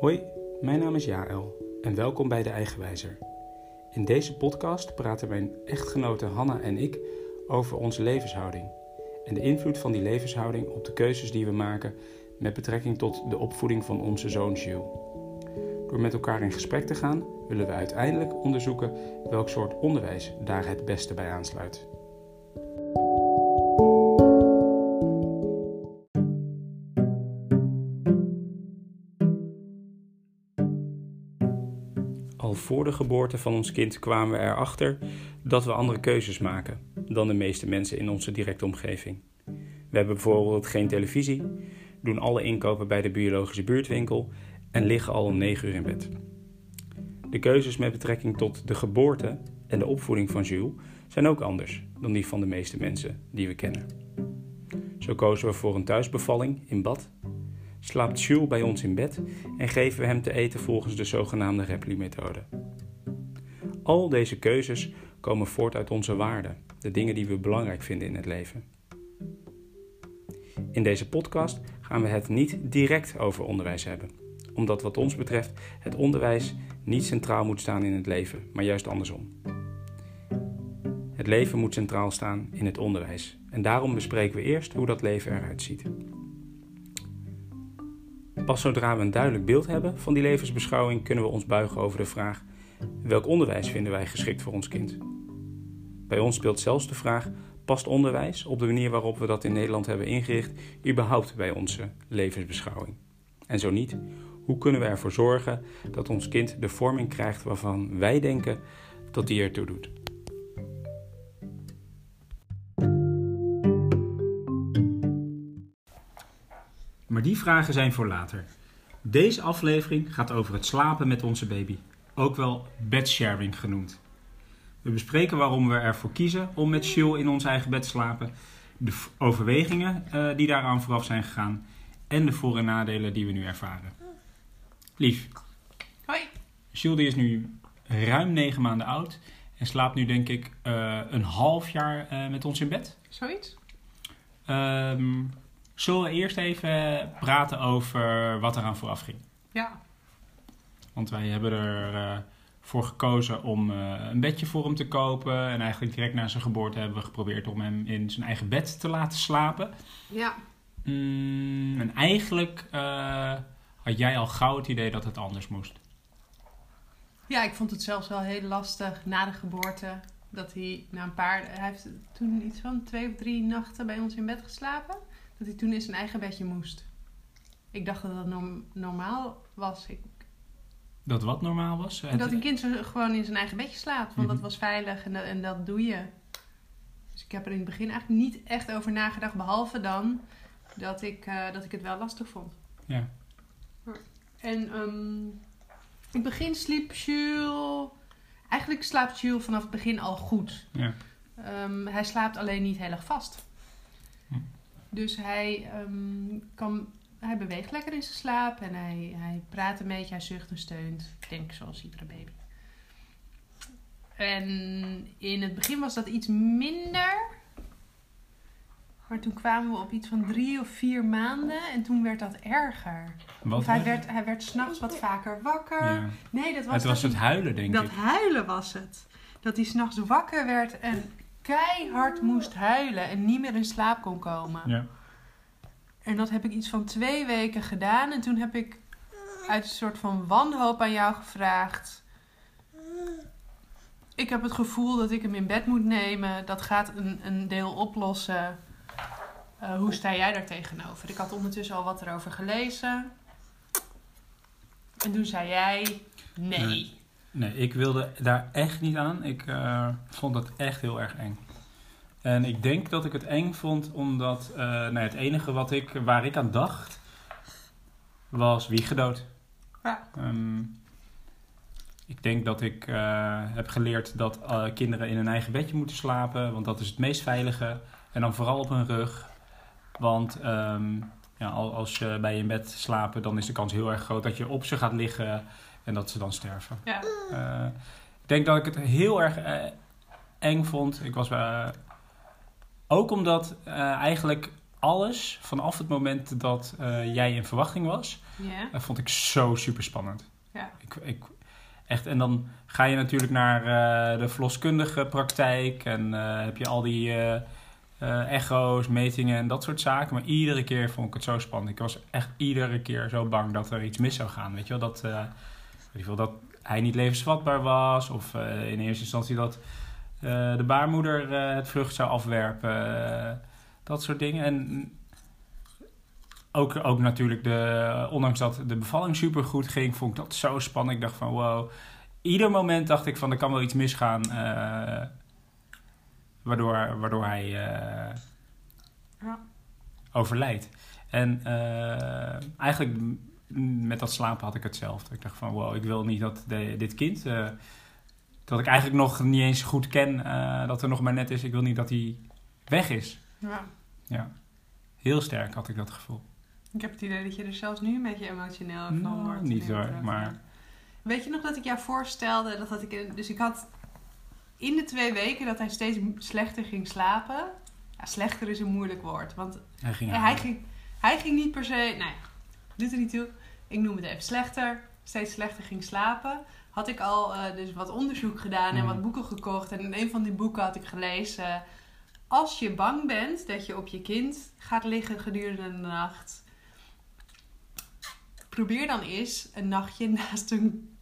Hoi, mijn naam is Jaël en welkom bij De Eigenwijzer. In deze podcast praten mijn echtgenote Hanna en ik over onze levenshouding en de invloed van die levenshouding op de keuzes die we maken met betrekking tot de opvoeding van onze zoon Jules. Door met elkaar in gesprek te gaan, willen we uiteindelijk onderzoeken welk soort onderwijs daar het beste bij aansluit. Voor de geboorte van ons kind kwamen we erachter dat we andere keuzes maken dan de meeste mensen in onze directe omgeving. We hebben bijvoorbeeld geen televisie, doen alle inkopen bij de biologische buurtwinkel en liggen al om 9 uur in bed. De keuzes met betrekking tot de geboorte en de opvoeding van Jules zijn ook anders dan die van de meeste mensen die we kennen. Zo kozen we voor een thuisbevalling in bad, slaapt Jules bij ons in bed en geven we hem te eten volgens de zogenaamde Repli-methode. Al deze keuzes komen voort uit onze waarden, de dingen die we belangrijk vinden in het leven. In deze podcast gaan we het niet direct over onderwijs hebben, omdat wat ons betreft het onderwijs niet centraal moet staan in het leven, maar juist andersom. Het leven moet centraal staan in het onderwijs en daarom bespreken we eerst hoe dat leven eruit ziet. Pas zodra we een duidelijk beeld hebben van die levensbeschouwing kunnen we ons buigen over de vraag: welk onderwijs vinden wij geschikt voor ons kind? Bij ons speelt zelfs de vraag: past onderwijs op de manier waarop we dat in Nederland hebben ingericht überhaupt bij onze levensbeschouwing? En zo niet, hoe kunnen we ervoor zorgen dat ons kind de vorming krijgt waarvan wij denken dat die ertoe doet? Maar die vragen zijn voor later. Deze aflevering gaat over het slapen met onze baby, ook wel bedsharing genoemd. We bespreken waarom we ervoor kiezen om met Jill in ons eigen bed te slapen, de overwegingen uh, die daaraan vooraf zijn gegaan en de voor- en nadelen die we nu ervaren. Lief. Hoi. Die is nu ruim negen maanden oud en slaapt nu denk ik uh, een half jaar uh, met ons in bed. Zoiets? Um, Zullen we eerst even praten over wat eraan vooraf ging? Ja. Want wij hebben ervoor voor gekozen om een bedje voor hem te kopen. En eigenlijk direct na zijn geboorte hebben we geprobeerd om hem in zijn eigen bed te laten slapen. Ja. Mm, en eigenlijk uh, had jij al gauw het idee dat het anders moest. Ja, ik vond het zelfs wel heel lastig na de geboorte. Dat hij na een paar... Hij heeft toen iets van twee of drie nachten bij ons in bed geslapen dat hij toen in zijn eigen bedje moest. Ik dacht dat dat norm normaal was. Ik... Dat wat normaal was? Het... Dat een kind gewoon in zijn eigen bedje slaapt. Want mm -hmm. dat was veilig en dat, en dat doe je. Dus ik heb er in het begin eigenlijk niet echt over nagedacht. Behalve dan dat ik, uh, dat ik het wel lastig vond. Ja. En um, in het begin sliep Jules... Eigenlijk slaapt Jules vanaf het begin al goed. Ja. Um, hij slaapt alleen niet heel erg vast. Dus hij, um, kan, hij beweegt lekker in zijn slaap en hij, hij praat een beetje, hij zucht en steunt. Ik denk zoals iedere baby. En in het begin was dat iets minder. Maar toen kwamen we op iets van drie of vier maanden en toen werd dat erger. Wat of hij werd, hij werd s'nachts wat vaker wakker. Ja. Nee, dat was, het, was dat het huilen, denk dat ik. Dat huilen was het. Dat hij s'nachts wakker werd en keihard moest huilen en niet meer in slaap kon komen. Ja. En dat heb ik iets van twee weken gedaan. En toen heb ik uit een soort van wanhoop aan jou gevraagd. Ik heb het gevoel dat ik hem in bed moet nemen. Dat gaat een, een deel oplossen. Uh, hoe sta jij daar tegenover? Ik had ondertussen al wat erover gelezen. En toen zei jij nee. Nee, nee ik wilde daar echt niet aan. Ik uh, vond dat echt heel erg eng. En ik denk dat ik het eng vond omdat uh, nou, het enige wat ik, waar ik aan dacht was wiegedood. Ja. Um, ik denk dat ik uh, heb geleerd dat kinderen in hun eigen bedje moeten slapen, want dat is het meest veilige. En dan vooral op hun rug. Want um, ja, als je bij je bed slapen, dan is de kans heel erg groot dat je op ze gaat liggen en dat ze dan sterven. Ja. Uh, ik denk dat ik het heel erg eng vond. Ik was bij ook omdat eigenlijk alles vanaf het moment dat jij in verwachting was, vond ik zo super spannend. Ja. Ik, ik, echt, en dan ga je natuurlijk naar eh, de verloskundige praktijk en eh, heb je al die eh, eh, echo's, metingen en dat soort zaken. Maar iedere keer vond ik het zo spannend. Ik was echt iedere keer zo bang dat er iets mis zou gaan. Weet je wel, dat, eh, weet je wel, dat hij niet levensvatbaar was of eh, in eerste instantie dat eh, de baarmoeder eh, het vrucht zou afwerpen. dat soort dingen. En ook, ook natuurlijk, de, ondanks dat de bevalling super goed ging, vond ik dat zo spannend. Ik dacht van wow. Ieder moment dacht ik van er kan wel iets misgaan. waardoor, waardoor hij Ja. overlijdt. En eigenlijk met dat slapen had ik hetzelfde. Ik dacht van wow, ik wil niet dat de- dit kind, eh, dat ik eigenlijk nog niet eens goed ken, eh, dat er nog maar net is. Ik wil niet dat hij weg is. ja. Ja. Heel sterk had ik dat gevoel. Ik heb het idee dat je er zelfs nu een beetje emotioneel van Nou, wordt. niet hoor, maar- Weet je nog dat ik jou voorstelde, dat had ik, dus ik had in de twee weken dat hij steeds slechter ging slapen. Ja, slechter is een moeilijk woord, want Hij ging, hij, ging, hij ging niet per se, nou ja, doet er niet toe. Ik noem het even slechter, steeds slechter ging slapen. Had ik al eh, dus wat onderzoek gedaan en Mhm. wat boeken gekocht. En in een van die boeken had ik gelezen... Als je bang bent dat je op je kind gaat liggen gedurende de nacht... Probeer dan eens een nachtje naast een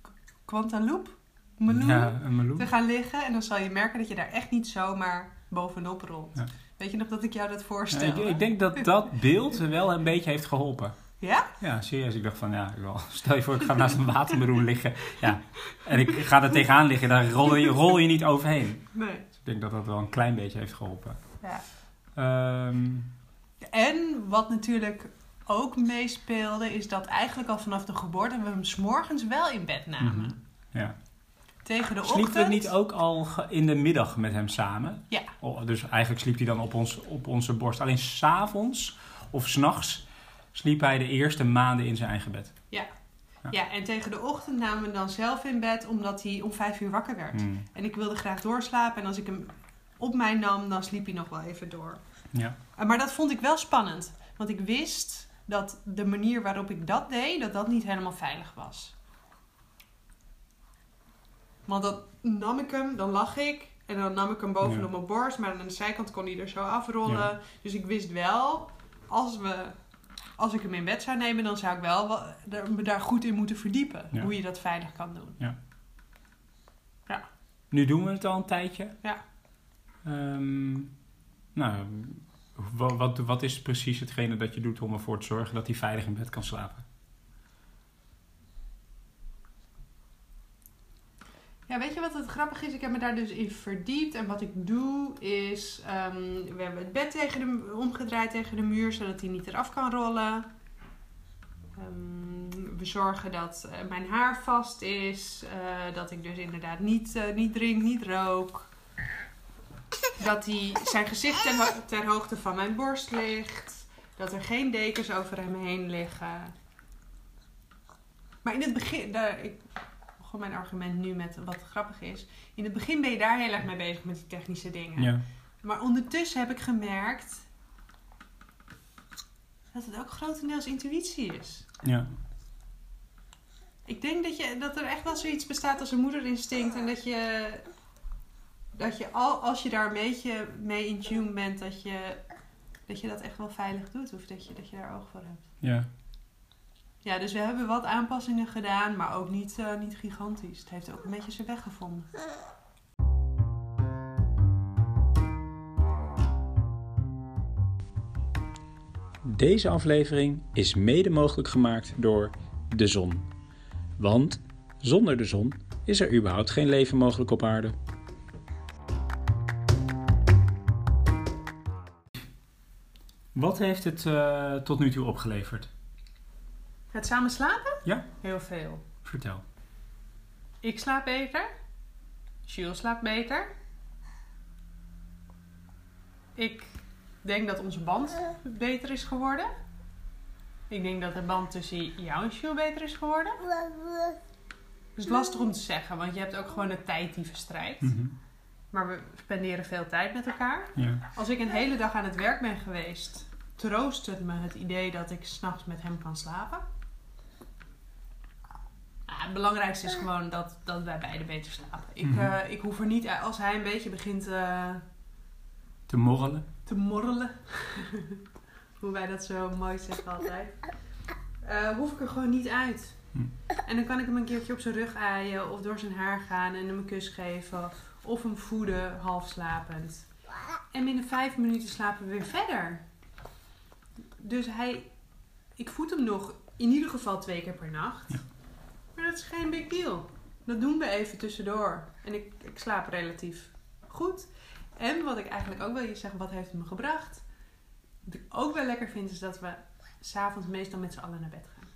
Quantaloop, meloen, Ja, te gaan liggen. En dan zal je merken dat je daar echt niet zomaar bovenop rolt. Ja. Weet je nog dat ik jou dat Ja, voorstelde? ik, ik denk dat dat beeld wel een beetje heeft geholpen. Ja? Ja, serieus. Ik dacht van, ja, stel je voor, ik ga naast een watermeloen liggen. Ja, en ik ga er tegenaan liggen, daar rol je, rol je niet overheen. Nee. Dus ik denk dat dat wel een klein beetje heeft geholpen. Ja. Ehm, En wat natuurlijk ook meespeelde, is dat eigenlijk al vanaf de geboorte we hem s'morgens wel in bed namen. Mhm. ja. Tegen de Sliepen ochtend. we niet ook al in de middag met hem samen? Ja. Oh, dus eigenlijk sliep hij dan op, ons, op onze borst. Alleen s'avonds of s'nachts sliep hij de eerste maanden in zijn eigen bed. Ja, en tegen de ochtend namen we dan zelf in bed, omdat hij om vijf uur wakker werd. Hmm. En ik wilde graag doorslapen. En als ik hem op mij nam, dan sliep hij nog wel even door. Ja. Uh, Maar dat vond ik wel spannend. Want ik wist dat de manier waarop ik dat deed, dat dat niet helemaal veilig was. Want dan nam ik hem, dan lag ik. En dan nam ik hem bovenop Ja. mijn borst. Maar aan de zijkant kon hij er zo afrollen. Ja. Dus ik wist wel, als, we, als ik hem in bed zou nemen, dan zou ik wel me daar goed in moeten verdiepen. Ja. Hoe je dat veilig kan doen. Nu doen we het al een tijdje. Ja. Ehm, nou, wat, wat, wat is precies hetgene dat je doet om ervoor te zorgen dat hij veilig in bed kan slapen? Ja, weet je wat het grappig is? Ik heb me daar dus in verdiept. En wat ik doe is... ehm, we hebben het bed tegen de, omgedraaid tegen de muur, zodat hij niet eraf kan rollen. Ehm, we zorgen dat eh, mijn haar vast is. eh, dat ik dus inderdaad niet, eh, niet drink, niet rook. Dat hij zijn gezicht ter, ho- ter hoogte van mijn borst ligt. Dat er geen dekens over hem heen liggen. Maar in het begin... Daar, ik, gewoon mijn argument nu met wat grappig is. In het begin ben je daar heel erg mee bezig met die technische dingen. Ja. Maar ondertussen heb ik gemerkt dat het ook grotendeels intuïtie is. Ja. Ik denk dat, je, dat er echt wel zoiets bestaat als een moederinstinct. En dat je, dat je al, als je daar een beetje mee in tune bent, dat je dat, je dat echt wel veilig doet. Of dat je, dat je daar oog voor hebt. Ja. Ja, dus we hebben wat aanpassingen gedaan, maar ook niet, eh, niet gigantisch. Het heeft ook een beetje zijn weg gevonden. Deze aflevering is mede mogelijk gemaakt door de zon. Want zonder de zon is er überhaupt geen leven mogelijk op aarde. Wat heeft het eh, tot nu toe opgeleverd? Het samen slapen? Ja. Heel veel. Vertel. Ik slaap beter. Jules slaapt beter. Ik denk dat onze band beter is geworden. Ik denk dat de band tussen jou en Jules beter is geworden. Het is lastig om te zeggen, want je hebt ook gewoon de tijd die verstrijkt. Mhm. Maar we spenderen veel tijd met elkaar. Ja. Als ik een hele dag aan het werk ben geweest, troost het me het idee dat ik s'nachts met hem kan slapen. Het belangrijkste is gewoon dat, dat wij beide beter slapen. Ik, Mhm. eh, ik hoef er niet, als hij een beetje begint eh, Te morrelen. te morrelen, hoe wij dat zo mooi zeggen altijd, eh, hoef ik er gewoon niet uit. Hm. En dan kan ik hem een keertje op zijn rug aaien of door zijn haar gaan en hem een kus geven of hem voeden half slapend. En binnen vijf minuten slapen we weer verder. Dus hij, ik voed hem nog in ieder geval twee keer per nacht. Ja. Dat is geen big deal. Dat doen we even tussendoor. En ik, ik slaap relatief goed. En wat ik eigenlijk ook wil je zeggen, wat heeft het me gebracht? Wat ik ook wel lekker vind, is dat we s'avonds meestal met z'n allen naar bed gaan.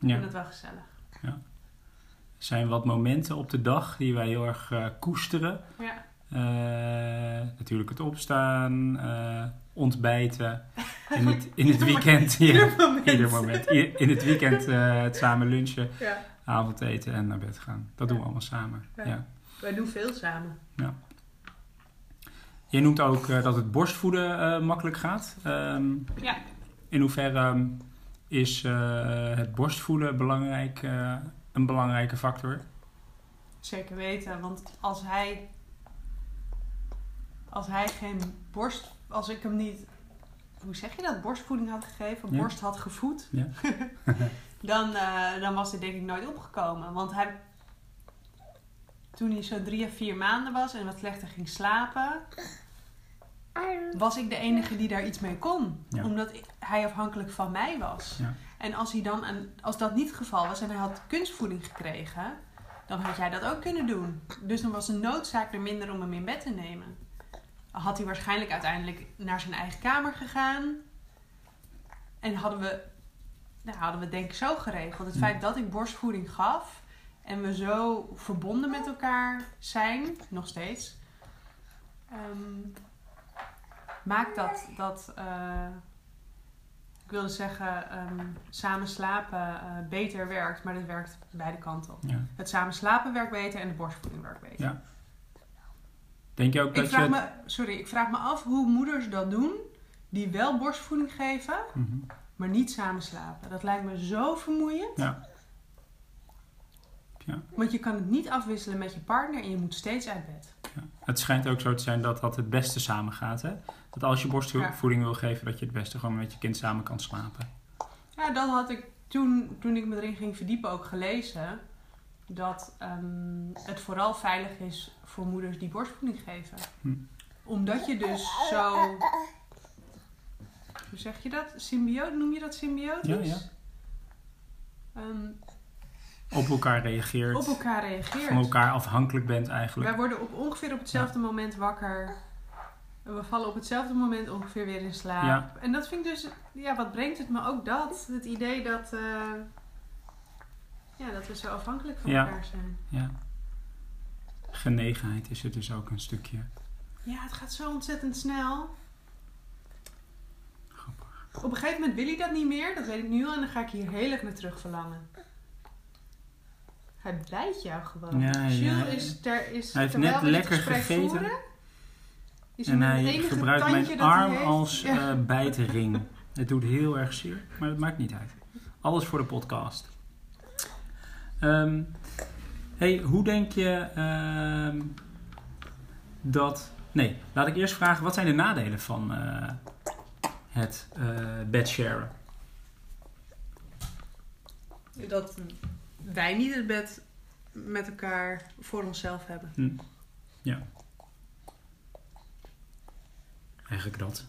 Ik Ja. vind dat wel gezellig. Er zijn wat momenten op de dag die wij heel erg eh, koesteren. Ja. Eh, natuurlijk het opstaan, eh, ontbijten. In het, in het weekend. ja, Ieder moment. In het weekend het samen lunchen, Ja. Avondeten en naar bed gaan. Dat doen we allemaal samen. Ja. Ja. Wij doen veel samen. Je noemt ook eh, dat het borstvoeden eh, makkelijk gaat. Ehm, Ja. in hoeverre ehm, is eh, het borstvoeden belangrijk, een belangrijke factor? Zeker weten, want als hij, als hij geen borst, als ik hem niet, hoe zeg je dat, borstvoeding had gegeven, Ja. borst had gevoed, Ja. dan, eh, dan was hij denk ik nooit opgekomen. Want hij, toen hij zo drie of vier maanden was en wat slechter ging slapen, was ik de enige die daar iets mee kon. Ja. Omdat hij afhankelijk van mij was. Ja. En als, hij dan, een- als dat niet het geval was en hij had kunstvoeding gekregen, dan had jij dat ook kunnen doen. Dus dan was de noodzaak er minder om hem in bed te nemen. Had hij waarschijnlijk uiteindelijk naar zijn eigen kamer gegaan. En hadden we, nou, hadden we het denk ik zo geregeld. Het Ja. feit dat ik borstvoeding gaf en we zo verbonden met elkaar zijn, nog steeds, ehm, maakt dat, dat eh, ik wilde zeggen, ehm, samen slapen eh, beter werkt, maar dat werkt beide kanten op. Ja. Het samen slapen werkt beter en de borstvoeding werkt beter. Ja. Denk je ook Ik dat vraag, je... me, sorry, ik vraag me af hoe moeders dat doen die wel borstvoeding geven, Mhm. Maar niet samen slapen. Dat lijkt me zo vermoeiend. Ja. Ja. Want je kan het niet afwisselen met je partner en je moet steeds uit bed. Ja. Het schijnt ook zo te zijn dat dat het beste samen gaat. Hè? Dat als je borstvoeding wil geven, dat je het beste gewoon met je kind samen kan slapen. Ja, dat had ik toen, toen ik me erin ging verdiepen ook gelezen. Dat ehm, het vooral veilig is voor moeders die borstvoeding geven. Hm. Omdat je dus zo... Hoe zeg je dat? Symbioot? Noem je dat symbiotisch? Ja, ja. Ehm, Op elkaar reageert. op elkaar reageert. van elkaar afhankelijk bent eigenlijk. Wij worden op ongeveer op hetzelfde moment wakker. En we vallen op hetzelfde moment ongeveer weer in slaap. Ja. En dat vind ik dus, ja, wat brengt het me ook dat? Het idee dat, eh, ja, dat we zo afhankelijk van Ja. elkaar zijn. Ja. Genegenheid is er dus ook een stukje. Ja, het gaat zo ontzettend snel. Op een gegeven moment wil hij dat niet meer, dat weet ik nu al. En dan ga ik hier heel erg naar terug verlangen. Hij bijt jou gewoon. Ja, is, ter, is Hij heeft net lekker gegeten. voeren, is En het hij gebruikt mijn arm als Ja. eh bijtring. Het doet heel erg zeer, maar dat maakt niet uit. Alles voor de podcast. Ehm, hey, hoe denk je ehm, dat... Nee, laat ik eerst vragen, wat zijn de nadelen van eh, het eh bedsharen? dat wij niet het bed met elkaar voor onszelf hebben. Hm. Ja. Eigenlijk dat.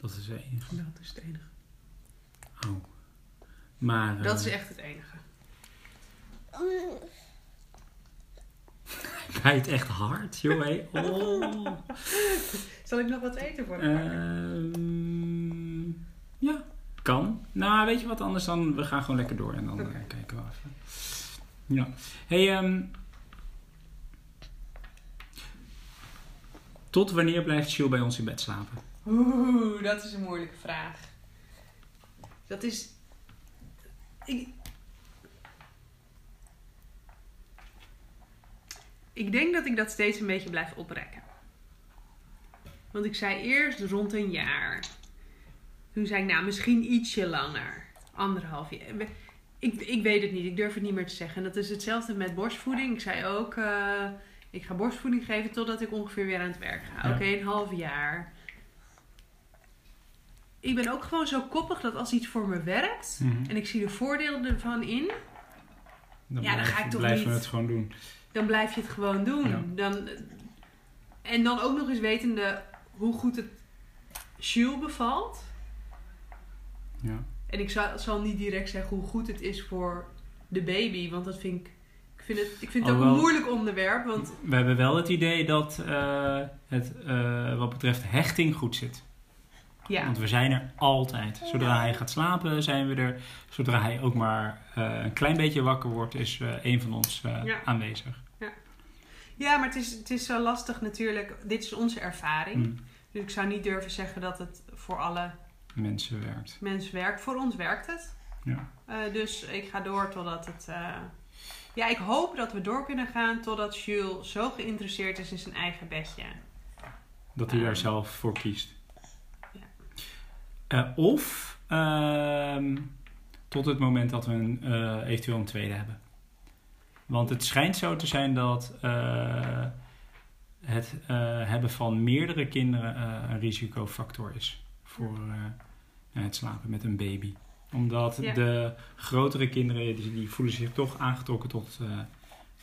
Dat is het enige. Dat is het enige. Oh. Maar... eh, Dat is echt het enige. Hij bijt echt hard, joh. hé. Oh. Zal ik nog wat eten voor de ja, kan. Nou, weet je wat anders dan? We gaan gewoon lekker door en dan eh, kijken we even. Ja. Hey, ehm, tot wanneer blijft Chill bij ons in bed slapen? Oeh, dat is een moeilijke vraag. Dat is. Ik, ik denk dat ik dat steeds een beetje blijf oprekken. Want ik zei eerst rond een jaar. Toen zei ik, nou, misschien ietsje langer. Anderhalf jaar. Ik, ik weet het niet. Ik durf het niet meer te zeggen. En dat is hetzelfde met borstvoeding. Ik zei ook, eh, ik ga borstvoeding geven totdat ik ongeveer weer aan het werk ga. Ja. Oké, een half jaar. Ik ben ook gewoon zo koppig dat als iets voor me werkt Mhm. en ik zie de voordelen ervan in, Dan, Ja, dan blijf- ga ik toch blijven we niet- het gewoon doen. dan blijf je het gewoon doen. Ja. Dan, en dan ook nog eens wetende hoe goed het Jules bevalt. Ja. En ik zal, zal niet direct zeggen hoe goed het is voor de baby, want dat vind ik. Ik vind het, ik vind het ook een moeilijk onderwerp, want We hebben wel het idee dat eh, het eh, wat betreft hechting goed zit. ja, Want we zijn er altijd. Zodra hij gaat slapen, zijn we er. Zodra hij ook maar eh, een klein beetje wakker wordt, is een van ons eh, Ja. aanwezig. ja maar het is, het is zo lastig natuurlijk. Dit is onze ervaring. Mm. Dus ik zou niet durven zeggen dat het voor alle Mensen werkt. mensen werkt. Voor ons werkt het. Ja. Eh, dus ik ga door totdat het. eh, Ja, ik hoop dat we door kunnen gaan totdat Jules zo geïnteresseerd is in zijn eigen bedje. Dat hij daar Ehm. zelf voor kiest. Ja. Eh, of ehm, tot het moment dat we een, eventueel een tweede hebben. Want het schijnt zo te zijn dat het hebben van meerdere kinderen een risicofactor is voor eh, het slapen met een baby. Omdat Ja. de grotere kinderen die, die voelen zich toch aangetrokken tot eh,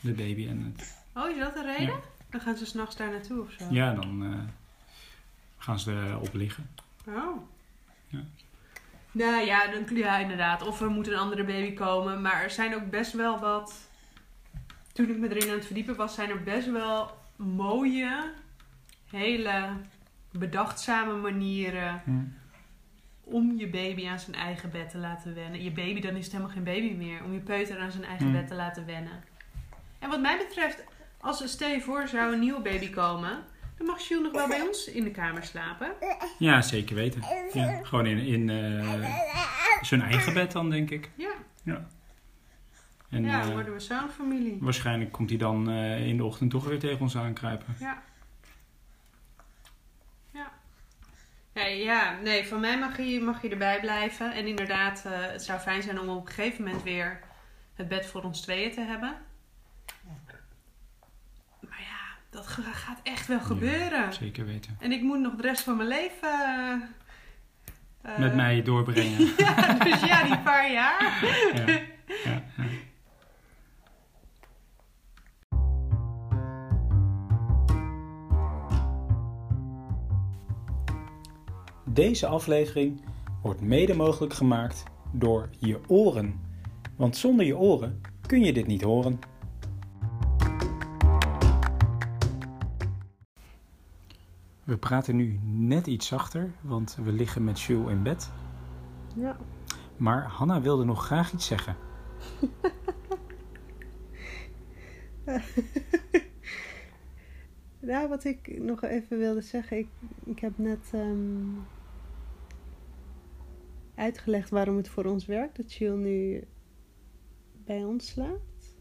de baby. En het, Oh, is dat de reden? Dan gaan ze s'nachts daar naartoe of zo. ja, dan eh, gaan ze erop liggen. Oh. Ja. Nou ja, dan, ja, inderdaad. Of er moet een andere baby komen. Maar er zijn ook best wel wat. Toen ik me erin aan het verdiepen was, zijn er best wel mooie, hele bedachtzame manieren om je baby aan zijn eigen bed te laten wennen. Je baby, dan is het helemaal geen baby meer. Om je peuter aan zijn eigen Hmm. bed te laten wennen. En wat mij betreft, als er stel je voor zou een nieuwe baby komen, dan mag Jules nog wel bij ons in de kamer slapen. Ja, zeker weten. Ja, gewoon in, in eh, zijn eigen bed dan, denk ik. Ja, En ja eh, dan worden we zo'n familie. waarschijnlijk komt hij dan eh, in de ochtend toch weer tegen ons aankruipen. Ja. Ja. Ja, ja, nee, van mij mag je, mag je erbij blijven. En inderdaad, eh, het zou fijn zijn om op een gegeven moment weer het bed voor ons tweeën te hebben. Maar ja, dat ga- gaat echt wel gebeuren. Zeker weten. En ik moet nog de rest van mijn leven... eh, Met mij doorbrengen. ja, dus ja, die paar jaar. ja. Ja, Deze aflevering wordt mede mogelijk gemaakt door je oren. Want zonder je oren kun je dit niet horen. We praten nu net iets zachter, want we liggen met Jules in bed. Ja. Maar Hanna wilde nog graag iets zeggen. Nou, wat ik nog even wilde zeggen. Ik, ik heb net ehm, uitgelegd waarom het voor ons werkt. Dat Chill nu bij ons slaapt.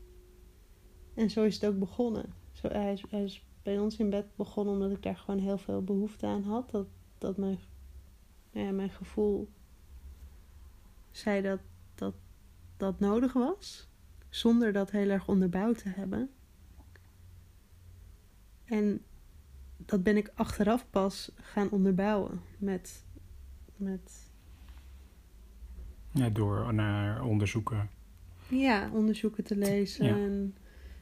En zo is het ook begonnen. Zo, hij, is, hij is bij ons in bed begonnen omdat ik daar gewoon heel veel behoefte aan had. Dat, dat mijn, nou ja, mijn gevoel zei dat, dat dat nodig was. Zonder dat heel erg onderbouwd te hebben. En dat ben ik achteraf pas gaan onderbouwen met, met Ja, door naar onderzoeken. ja, onderzoeken te lezen Ja. en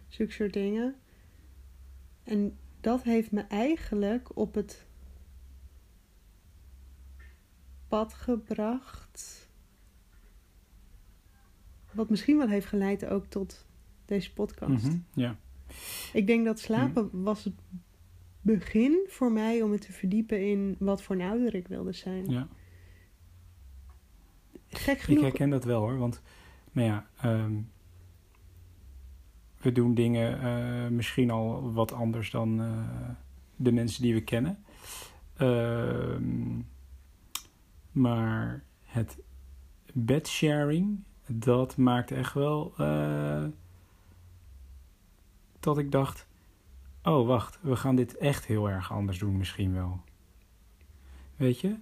zulke soort dingen. En dat heeft me eigenlijk op het pad gebracht. Wat misschien wel heeft geleid ook tot deze podcast. Mhm, Ja. Ik denk dat slapen was het begin voor mij om me te verdiepen in wat voor een ouder ik wilde zijn. ja. Gek Ik herken dat wel hoor, want nou ja, ehm, we doen dingen eh, misschien al wat anders dan eh, de mensen die we kennen. Ehm, maar het bedsharing, dat maakt echt wel eh, dat ik dacht, oh wacht, we gaan dit echt heel erg anders doen misschien wel. Weet je?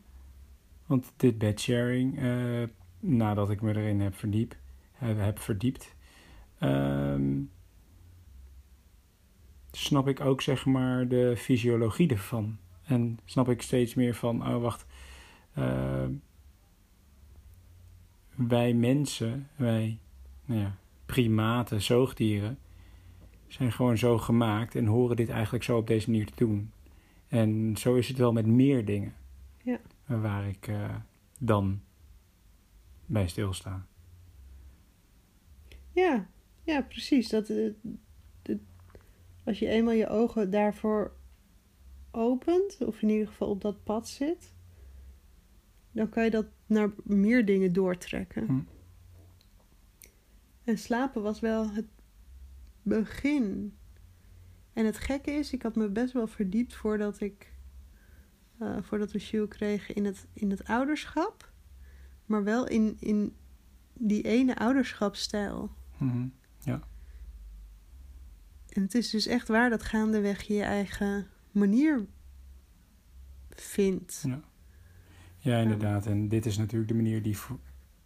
Want dit bedsharing, eh, nadat ik me erin heb verdiep, heb, verdiept, ehm, snap ik ook zeg maar de fysiologie ervan. En snap ik steeds meer van, oh wacht, uh, wij mensen, wij nou ja, primaten, zoogdieren, zijn gewoon zo gemaakt en horen dit eigenlijk zo op deze manier te doen. En zo is het wel met meer dingen. Ja. Waar ik uh, dan bij stilsta. Ja, ja precies. Dat, uh, als je eenmaal je ogen daarvoor opent, of in ieder geval op dat pad zit, dan kan je dat naar meer dingen doortrekken. Hm. En slapen was wel het begin. En het gekke is, ik had me best wel verdiept voordat ik. Uh, voordat we Jules kregen in het, in het ouderschap. Maar wel in, in die ene ouderschapstijl. Mm Ja. En het is dus echt waar dat gaandeweg je je eigen manier vindt. Ja, ja inderdaad. En dit is natuurlijk de manier die voor,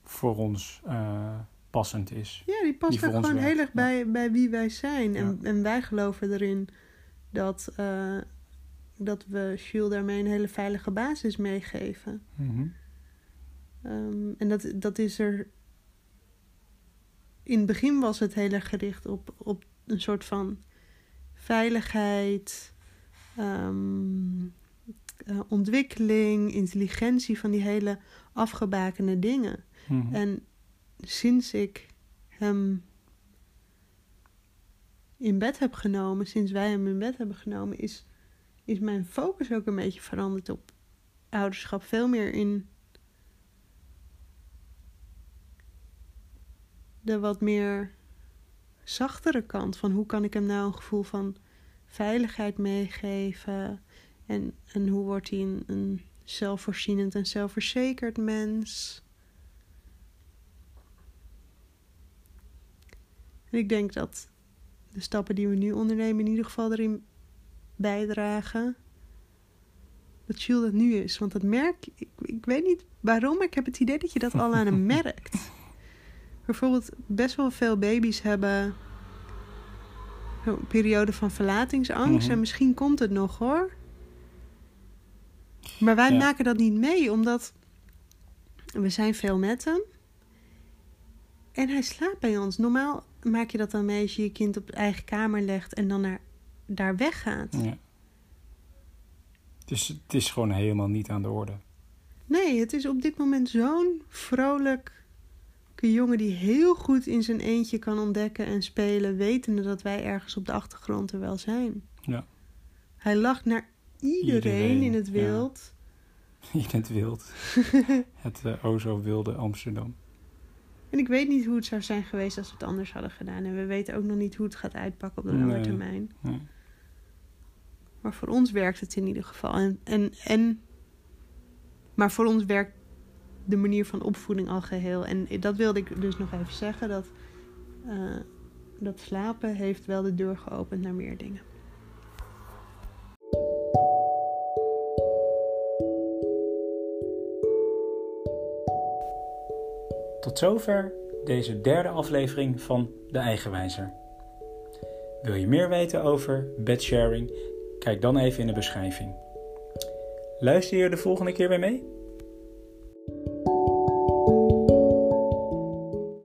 voor ons uh, passend is. Ja, die past die ook gewoon heel erg bij, bij wie wij zijn. En, en wij geloven erin dat, uh, dat we Jules daarmee een hele veilige basis meegeven. Mm -hmm. um, en dat, dat is er. In het begin was het heel erg gericht op, op een soort van veiligheid, um, uh, ontwikkeling, intelligentie van die hele afgebakende dingen. Mm -hmm. En sinds ik hem in bed heb genomen, sinds wij hem in bed hebben genomen, is, is mijn focus ook een beetje veranderd op ouderschap. Veel meer in de wat meer zachtere kant van hoe kan ik hem nou een gevoel van veiligheid meegeven en, en hoe wordt hij een, een zelfvoorzienend en zelfverzekerd mens. En ik denk dat de stappen die we nu ondernemen in ieder geval erin bijdragen. Dat Jules dat nu is. Want dat merk ik, ik weet niet waarom, maar ik heb het idee dat je dat al aan hem merkt. Bijvoorbeeld, best wel veel baby's hebben een periode van verlatingsangst. Mm-hmm. En misschien komt het nog hoor. Maar wij ja. maken dat niet mee, omdat we zijn veel met hem. En hij slaapt bij ons. Normaal maak je dat dan mee als je je kind op eigen kamer legt en dan naar, daar weggaat. Ja. Dus het is gewoon helemaal niet aan de orde. Nee, het is op dit moment zo'n vrolijke jongen die heel goed in zijn eentje kan ontdekken en spelen, wetende dat wij ergens op de achtergrond er wel zijn. Ja. Hij lacht naar iedereen, iedereen in het wild. Ja. In het wild. het uh, o zo wilde Amsterdam. En ik weet niet hoe het zou zijn geweest als we het anders hadden gedaan. En we weten ook nog niet hoe het gaat uitpakken op de lange nee, termijn. Nee. Maar voor ons werkt het in ieder geval. En, en, en, maar voor ons werkt de manier van opvoeding al geheel. En dat wilde ik dus nog even zeggen. Dat, uh, dat slapen heeft wel de deur geopend naar meer dingen. Tot zover deze derde aflevering van De Eigenwijzer. Wil je meer weten over bedsharing? Kijk dan even in de beschrijving. Luister je de volgende keer weer mee?